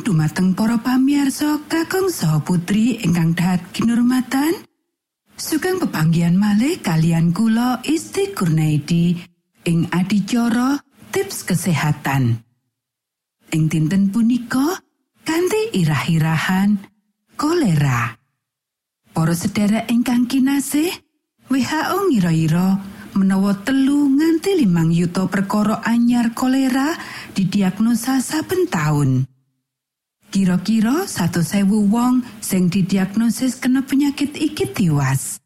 Dumateng para pamirsa kakung saha putri ingkang dahat kinurmatan. Sugeng pepanggihan malih kalian kula Isti Kurnaidi ing adicara tips kesehatan. Ing dinten punika kanthi irah-irahan kolera. Para sedherek ingkang kinasih, WHO ngira-ira menawa telu nganti limang yuta perkara anyar kolera didiagnosa saben taun. Kira-kira 100.000 wong sing didiagnosis kena penyakit iki tiwas.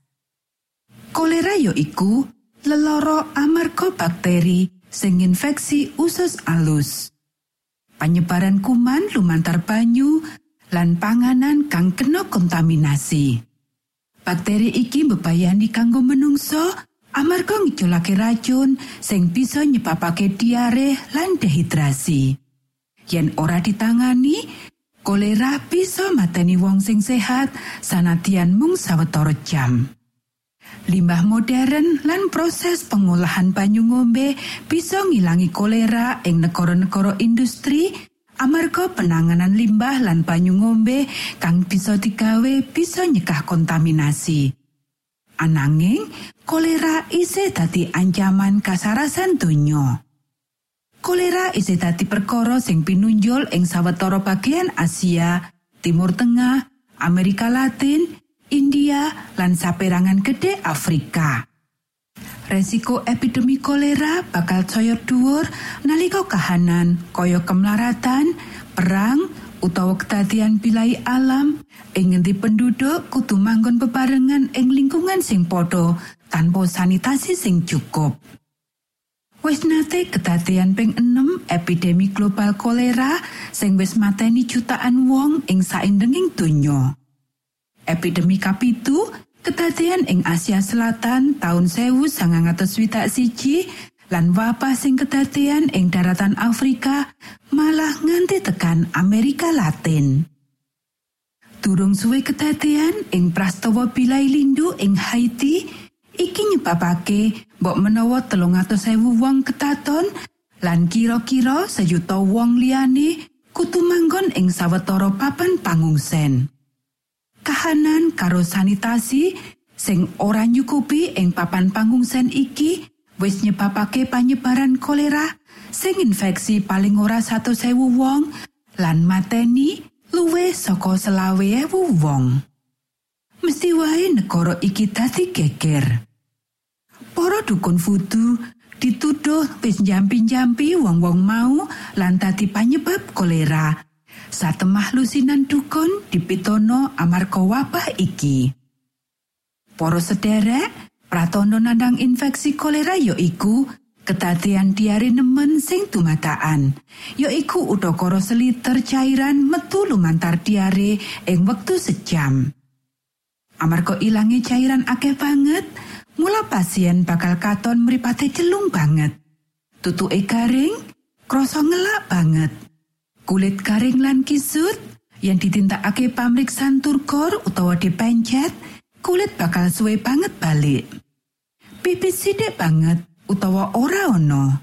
Kolera ya iku lelara amarga bakteri sing infeksi usus alus. Panyebaran kuman lumantar banyu lan panganan kang kena kontaminasi. Bakteri iki bebayani kanggo menungso amarga ngiculake racun sing bisa nyebabake diare lan dehidrasi. Yen ora ditangani, kolera bisa mateni wong sing sehat sanadyan mung sawetara jam. Limbah modern lan proses pengolahan banyu ngombe bisa ngilangi kolera ing negara-negara industri amarga penanganan limbah lan banyu ngombe kang bisa digawe bisa nyekah kontaminasi. Ananging, kolera isih dadi ancaman kasarasan donya. Kolera isih dadi perkara sing pinunjul ing sawetara bagian Asia, Timur Tengah, Amerika Latin, India, lan saperangan gede Afrika. Resiko epidemi kolera bakal saya dhuwur nalika kahanan kaya kemlaratan, perang, utawa kedadian bilai alam ing ngendi penduduk kudu manggon bebarengan ing lingkungan sing padha tanpa sanitasi sing cukup. Wis nate kedadian ping 6 epidemi global kolera sing wis mateni jutaan wong ing saindenging donya. Epidemi kapitu kedadian ing Asia Selatan taun 1961 lan wabah sing kedadian ing daratan Afrika malah nganti tekan Amerika Latin. Durung suwe kedadian ing prastawa bilai lindu ing Haiti iki nyebabake mbok menawa telung ewu wong ketaton lan kira-kira sejuta wong liyane kudu manggon ing sawetara papan pangungsen. Kahanan karo sanitasi sing ora nyukupi ing papan pangungsen iki wis nyebabake panyebaran kolera sing infeksi paling ora 100.000 wong lan mateni luwih saka selawe ewu wong. Mesti wae negara iki dadi geger. Para dukun fudu dituduh wis jampi-jampi wong-wong mau lan dadi panyebab kolera. Satemah lusinan dukun dipitono amarga wabah iki. Para sederek, pratondo nandang infeksi kolera ya iku kedadian diare nemen sing dumadakan. Ya iku udakara seliter cairan metu lumantar diare ing wektu sejam. Amarga ilange cairan akeh banget, mula pasien bakal katon mripate celung banget. Tutuke garing, krasa ngelak banget. Kulit garing lan kisut yang ditindakake pamriksan turkor utawa dipencet, kulit bakal suwe banget balik. Pipis sithik banget utawa ora ono.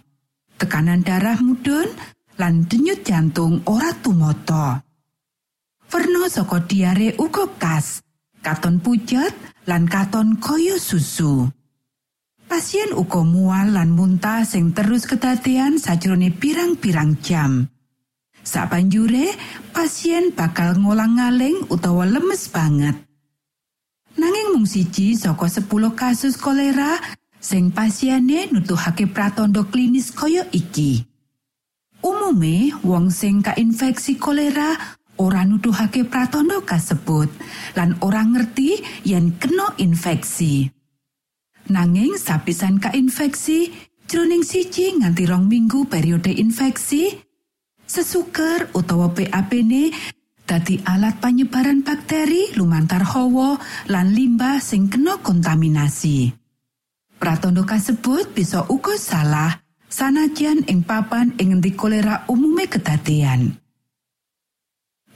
Tekanan darah mudhun lan denyut jantung ora tumata. Werna saka diare uga kas, katon pucet lan katon kaya susu. Pasien uga mual lan muntah sing terus kedadian sajrone pirang-pirang jam. Sabanjure, pasien bakal ngolang-ngaling utawa lemes banget. Nanging mung siji saka 10 kasus kolera sing pasiene nutuhake pratandha klinis kaya iki. Umume wong sing kainfeksi kolera ora nuduhake pratandha kasebut lan ora ngerti yen kena infeksi. Nanging sapisan kainfeksi jroning siji nganti rong minggu periode infeksi, sesuker utawa PAP-ne dadi alat panyebaran bakteri lumantar hawa lan limbah sing kena kontaminasi. Pratandha kasebut bisa uga salah sanajan ing papan ing ngendi kolera umume kedadian.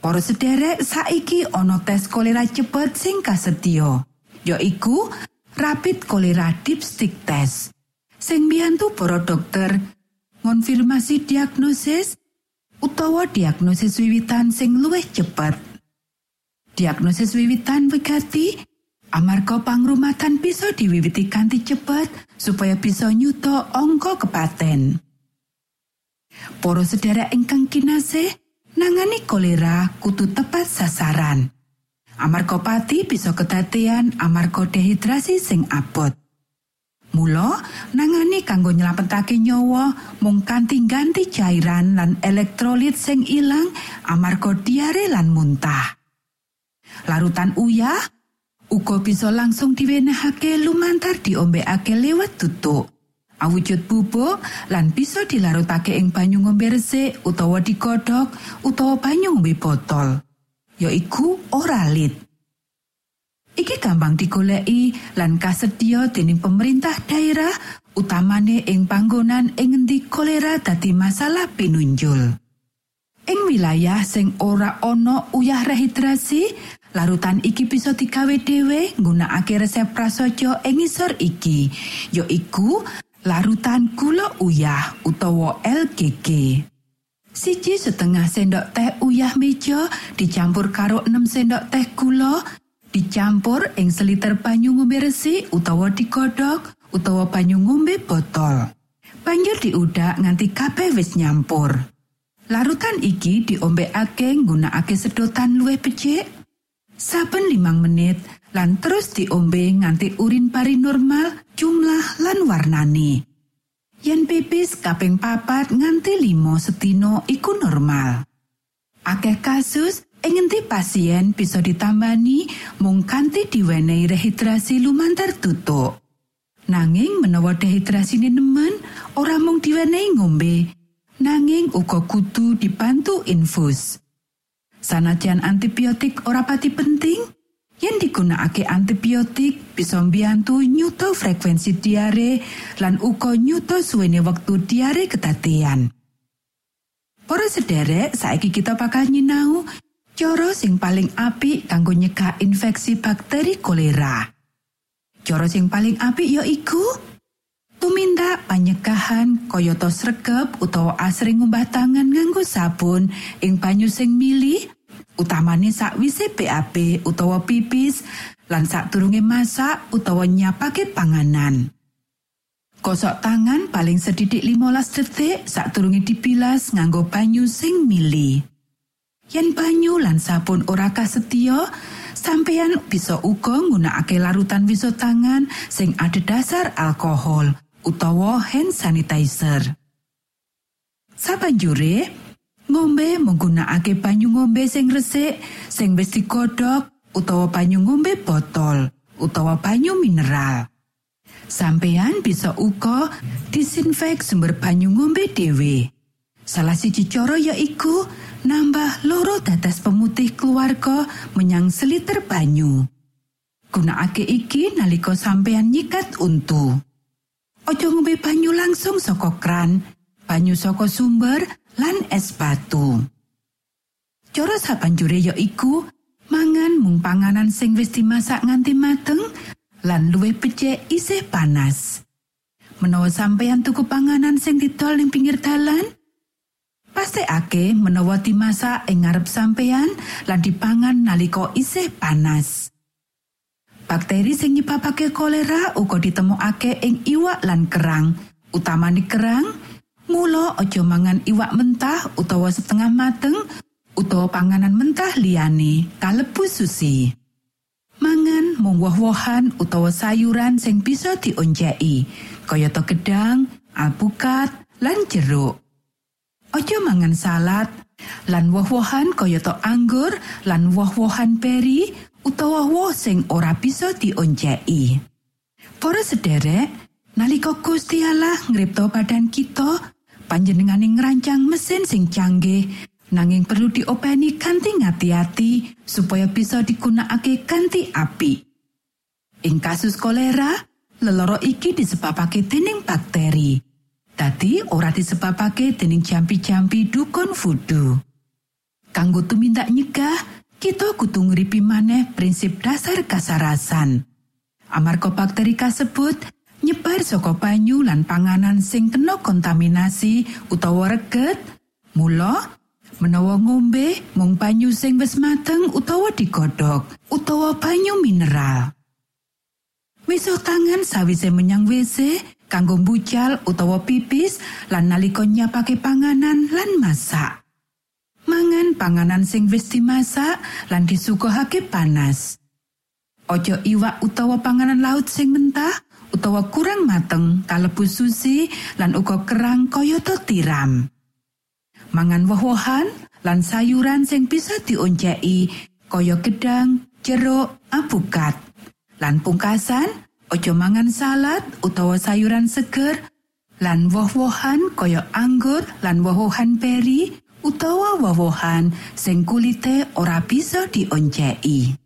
Para sederek saiki ana tes kolera cepet sing kasetya, yaiku rapid kolera dipstick test. Sing mbiyantu para dokter ngonfirmasi diagnosis utawa diagnosis wiwitan sing luwih cepet. Diagnosis wiwitan wigati amarga pangrumatan bisa diwiwiti kanthi cepet supaya bisa nyuto angka kepaten. Para sedherek ingkang kinasih, nangani kolera kudu tepat sasaran. Amarga pati bisa kedadean amarga dehidrasi sing abot. Mula nangani kanggo nyelametake nyawa mung kanthi ganti cairan lan elektrolit sing ilang amarga diare lan muntah. Larutan uyah uga bisa langsung diwenehake lumantar diombekake lewat tutuk. Awujud bubuk lan bisa dilarutake ing banyu ngombe resik utawa digodhog utawa banyu ngombe botol. Yaiku oralit. Iki gampang digoleki lan kasedya dening pemerintah daerah utamane ing panggonan ing endi kolera dadi masalah pinunjul. Ing wilayah sing ora ana uyah rehidrasi, larutan iki bisa digawe dhewe nggunakake resep prasaja ing ngisor iki, yaiku larutan gula uyah utawa LGG. Siji setengah sendok teh uyah meja dicampur karo 6 sendok teh gula, dicampur ing seliter banyu ngombe resik utawa digodhog utawa banyu ngombe botol. Banjur diudak nganti kabeh wis nyampur. Larutan iki diombekake nggunakake sedotan luwih becik. Saben limang menit lan terus diombe nganti urin pari normal jumlah lan warnane. Yen pipis kaping papat nganti limo setino iku normal. Akeh kasus ing endi pasien bisa ditambani mung kanthi diwenehi rehidrasi lumantar tutuk. Nanging menawa dehidrasine nemen, ora mung diwenehi ngombe, nanging uga kudu dibantu infus. Sanajan antibiotik ora pati penting, yen digunakake antibiotik bisa mbiyantu nyuto frekuensi diare lan uga nyuto suwene wektu diare kedadean. Para sederek, saiki kita bakal nyinau cara sing paling apik kanggo nyegah infeksi bakteri kolera. Cara sing paling apik ya iku tumindak panyegahan kayata sregep utawa asring ngumbah tangan nganggo sabun ing banyu sing mili utamane sakwise BAB utawa pipis lan sadurunge masak utawa nyapake panganan. Kosok tangan paling sedidik 15 detik sadurunge dibilas nganggo banyu sing mili. Yen banyu lan sabun ora kasetya, sampeyan bisa uga nggunakake larutan wiso tangan sing ada dasar alkohol utawa hand sanitizer. Sabanjure, ngombe menggunakake banyu ngombe sing resik, sing wis digodhog utawa banyu ngombe botol utawa banyu mineral. Sampeyan bisa uga disinfek sumber banyu ngombe dhewe. Salah siji cara yaiku nambah loro dadas pemutih keluarga menyang seliter banyu. Gunakake iki nalika sampeyan nyikat untu. Ojo ngombe banyu langsung saka kran, banyu saka sumber lan es batu. Cara sabanjure yaiku mangan mung panganan sing wis dimasak nganti mateng lan luwih becik isih panas. Menawa sampeyan tuku panganan sing didol ning pinggir dalan, pastekake menawa dimasak ing ngarep sampeyan lan dipangan nalika isih panas. Bakteri sing nyebabake kolera uga ditemokake ing iwak lan kerang, utamane kerang. Mula aja mangan iwak mentah utawa setengah mateng utawa panganan mentah liyane kalebu sushi. Mangan mung woh-wohan utawa sayuran sing bisa dionceki, kayata gedang, alpukat, lan jeruk. Aja mangan salad lan woh-wohan kayata anggur lan woh-wohan peri utawa woh sing ora bisa dionceki. Para sederek, nalika Gusti Allah ngripta badan kita, panjenengane ngrancang mesin sing canggih nanging perlu diopeni kanthi ngati-ati supaya bisa digunakake kanthi apik. Ing kasus kolera, leloro iki disebabake dening bakteri. Dadi ora disebabake dening jampi-jampi dukun vudu. Kanggo tumindak nyegah, kita kudu ngripi maneh prinsip dasar kasarasan. Amarga bakteri kasebut nyebar saka banyu lan panganan sing kena kontaminasi utawa reget, mula menawa ngombe mung banyu sing wis mateng utawa digodhog utawa banyu mineral. Wisuh tangan sawise menyang WC kanggo mbucal utawa pipis lan nalika nyapake panganan lan masak. Mangan panganan sing wis dimasak lan disuguhake panas. Ojo iwak utawa panganan laut sing mentah utawa kurang mateng kalebu susi lan uga kerang kayata tiram. Mangan woh-wohan lan sayuran sing bisa dionceki kaya gedang, jeruk, apukat. Lan pungkasan, ojo mangan salad utawa sayuran seger lan woh-wohan kaya anggur lan woh-wohan peri utawa woh-wohan sing kulite ora bisa dionceki.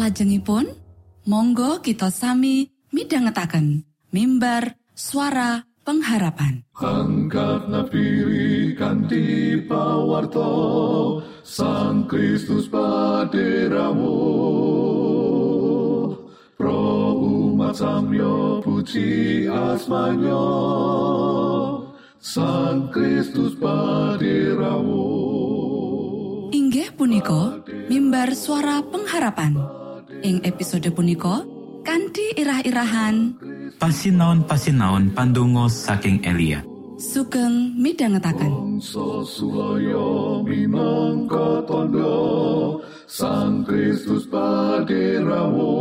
Saklajengipun, monggo kita sami midhangetaken mimbar suara pengharapan. Angkat nafiri kanthi pawarto Sang Kristus paderamu Pro umat samyo puji asmanyo Sang Kristus paderamu Inggih punika mimbar suara pengharapan. Ing episode punika kanthi irah-irahan. Pasinaon-pasinaon pandonga saking Elia. sugeng minangka tondo Sang Kristus paderawo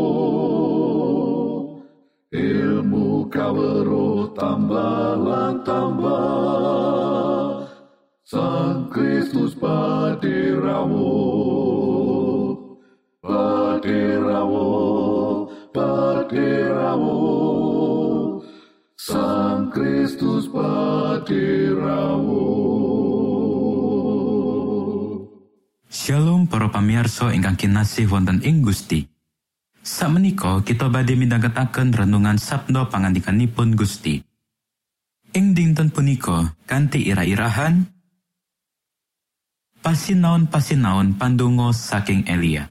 Ilmu kawero tambah tambah Sang Kristus paderawo Paderawo Paderawo Sang Kristus paderawo Shalom para pamirsa ingkang kinasih wonten ing Gusti. Sakmenika kita badhe midhangetaken renungan sabda pangandikanipun Gusti. Ing dinten punika kanthi ira-irahan pasinaon-pasinaon pandonga saking Elia.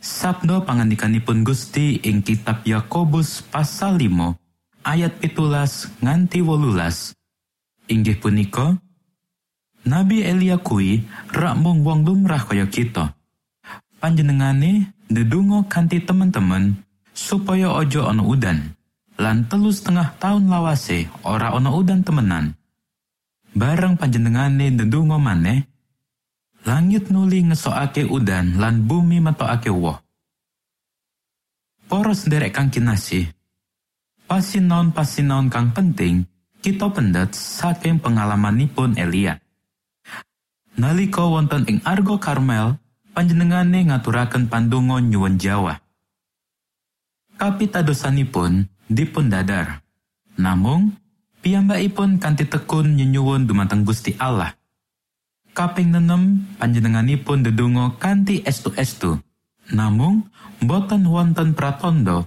Sabda pangandikanipun Gusti ing kitab Yakobus pasal 5 ayat pitulas nganti wolulas. Inggih punika, Nabi Elia kuwi rak mung wong lumrah kaya kita. Panjenengane ndedonga kanthi temen-temen supaya ojo ana udan. Lan telu setengah tahun lawase ora ana udan temenan. Bareng panjenengane ndedonga maneh, langit nuli ngesokake udan lan bumi metokake woh. Para sederek kang kinasih, pasinaon-pasinaon kang penting kita pendet saking pengalamanipun Elia. Nalika wonten ing Argo Karmel, panjenengane ngaturaken pandonga nyuwun Jawa. Kapitadosanipun dipun dadar. Namung piyambakipun kanthi tekun nyenyuwun dumateng Gusti Allah. Kaping nenem panjenenganipun dedonga kanthi estu-estu. Namung boten wonten pratandha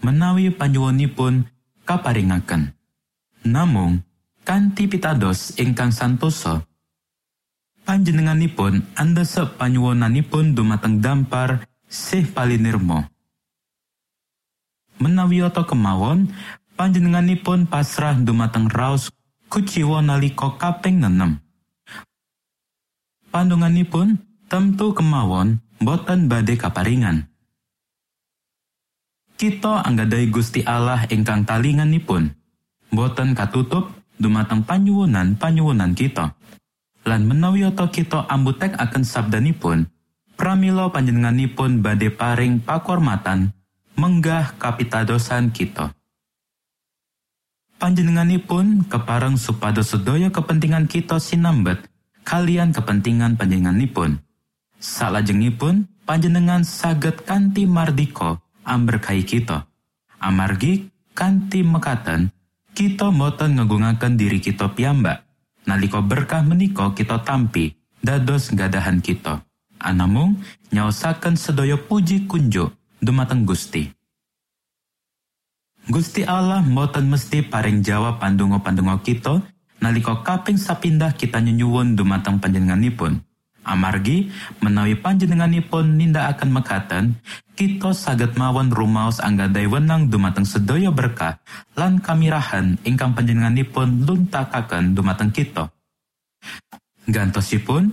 menawi panyuwunipun kaparingaken. Namung kanthi pitados ingkang santosa panjenenganipun andhesep panyuwunanipun dumateng dampar sih palinirmo. Menawi oto kemawon, panjenenganipun pasrah dumateng raos kuciwa nalika kaping nenem. Pandunganipun temtu kemawon boten badhe kaparingan. Kita anggadai Gusti Allah ingkang talinganipun, boten katutup dumateng panyuwunan-panyuwunan kita. lan menawi oto kita ambutek akan sabdanipun pramila panjenenganipun badhe paring pakormatan menggah kapitadosan kita panjenenganipun kepareng supados sedaya kepentingan kita sinambet kalian kepentingan panjenenganipun salajengipun panjenengan saged kanthi mardika amberkahi kita amargi kanthi mekaten kita boten ngegungaken diri kita piyambak Nalika berkah menika kita tampi dados gadahan kita. Anamung nyaosaken sedaya puji kunjuk dumateng Gusti. Gusti Allah mboten mesti paring jawab pandonga-pandonga kita nalika kaping sapindah kita nyuwun dumateng panjenenganipun. Amargi menawi panjenenganipun nindakaken mekaten, kita saged mawon rumaos anggadai wenang dumateng sedaya berkah lan kamirahan ingkang panjenenganipun luntakaken dumateng kita. Gantosipun,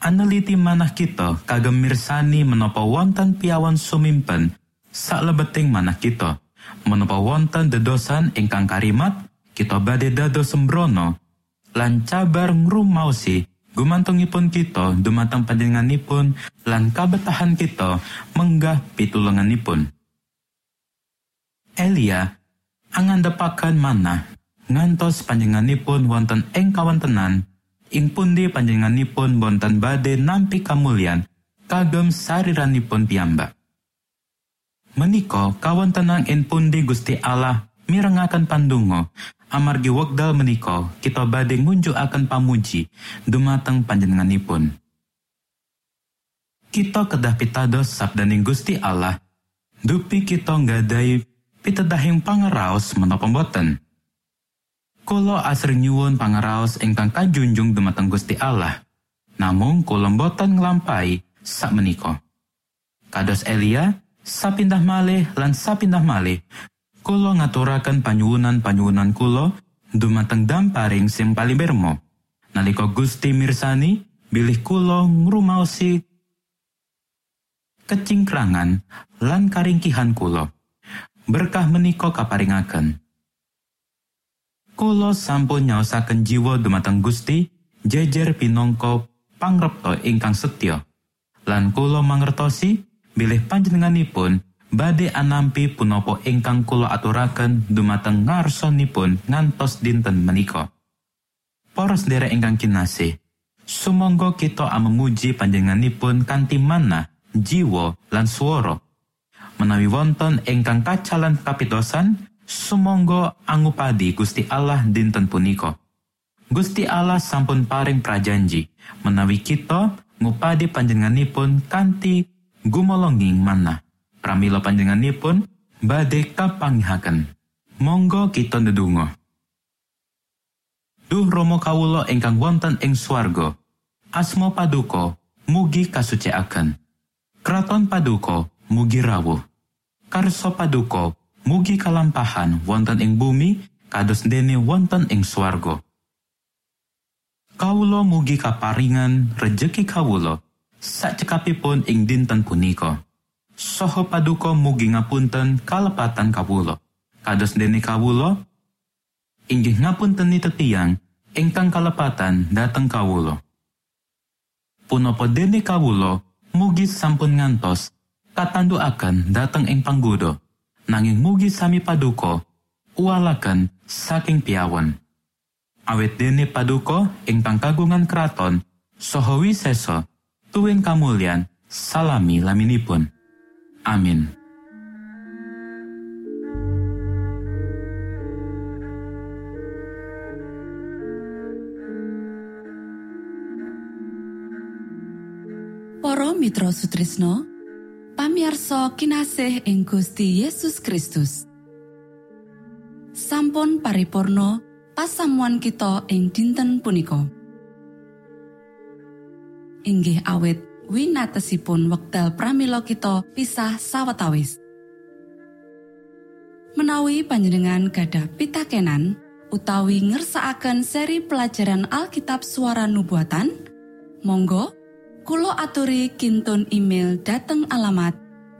aneliti manah kita kagem mirsani menapa wonten piawan sumimpen saklebeting manah kita. Menapa wonten dedosan ingkang karimat, kita badhe dados sembrono lan cabar ngrumaosi gumantungipun kita dumateng panjenenganipun lan kabetahan kita menggah pitulunganipun. Elia angandepaken manah ngantos panjenenganipun wonten ing kawontenan ing pundi panjenenganipun wonten badhe nampi kamulyan kagem sariranipun piyambak. Menika kawontenan ing pundi Gusti Allah mirengaken pandonga amargi wekdal menika kita badhe ngunjukaken pamuji dumateng panjenenganipun. Kita kedah pitados sabdaning Gusti Allah, dupi kita nggadai pitedahing pangeraos menapa boten. Kula asring nyuwun pangeraos ingkang kajunjung dumateng Gusti Allah. Namung kula boten nglampahi sak menika. Kados Elia, sapindah malih lan sapindah malih Kulo ngaturaken panyuwunan-panyuwunan kulo dumateng damparing sing palibermo. Nalika Gusti mirsani bilih kulo ngrumaosi kecingkrangan lan karingkihan kulo. berkah menika kaparingaken. Kulo sampun nyaosaken jiwa dumateng Gusti jejer pinongko pangrepto ingkang setya. Lan kulo mangertosi bilih panjenenganipun badhe anampi punapa ingkang kulo aturaken dumateng ngarsonipun ngantos dinten menika. Para sedherek ingkang kinasih, sumangga kita amemuji panjenenganipun kanthi manah, jiwa lan swara. Menawi wonten ingkang kacalan kapitosan, sumangga angupadi Gusti Allah dinten punika. Gusti Allah sampun paring prajanji menawi kita ngupadi panjenenganipun kanthi gumolonging manah. Pramila panjenenganipun badhe kapanggihaken. Monggo kita ndedonga. Duh Rama kawula ingkang wonten ing swarga. Asma paduka mugi kasucikaken. Kraton paduka mugi rawuh. Karso paduka mugi kalampahan wonten ing bumi kados dene wonten ing swarga. Kawula mugi kaparingan rejeki kawula sakcekapipun ing dinten punika. Soho paduka mugi ngapunten kalepatan kawula. Kados dene kawula inggih ngapunten tetiang ingkang kalepatan dateng kawula. Punapa dene kawula mugi sampun ngantos katanduaken dateng ing panggoda nanging mugi sami paduka uwalaken saking piawon. Awit dene paduka ing pangkagungan kraton saha wisesa tuwin kamulyan salami laminipun. Amin. Para Mitra Sutrisno pamiarsa kinasih ing Gusti Yesus Kristus sampun paripurno pasamuan kita ing dinten punika inggih awit winatesipun wekdal pramila kita pisah sawetawis. Menawi panjenengan gada pitakenan utawi ngersaakan seri pelajaran Alkitab suara nubuatan Monggo Kulo aturi kinton email dateng alamat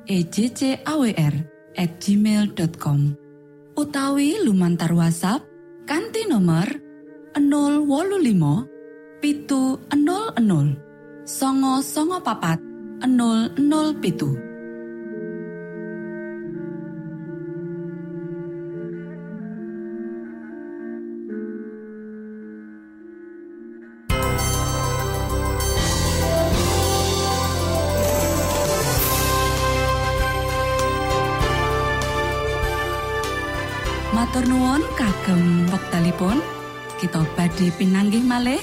ejcawr at gmail.com utawi lumantar WhatsApp kanti nomor 025 pitu 00 songo songo papat 00 pitu. Matur nuwun kagem wektalipun. Kita badhe pinanggih malih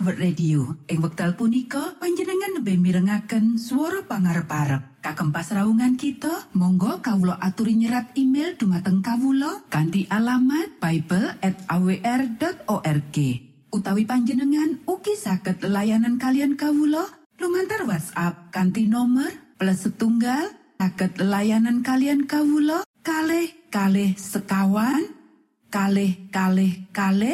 World Radio. Ing wekdal punika panjenengan lebih mirengaken suara pangarep-arep. Kagem pasraungan kita, monggo kawula aturi nyerat email dumateng kawula kanthi alamat bible at awr.org. Utawi panjenengan ugi saged layanan kalian kawula lumantar WhatsApp kanthi nomor plus setunggal saged layanan kalian kawula kalih kalih sekawan kalih kalih kalih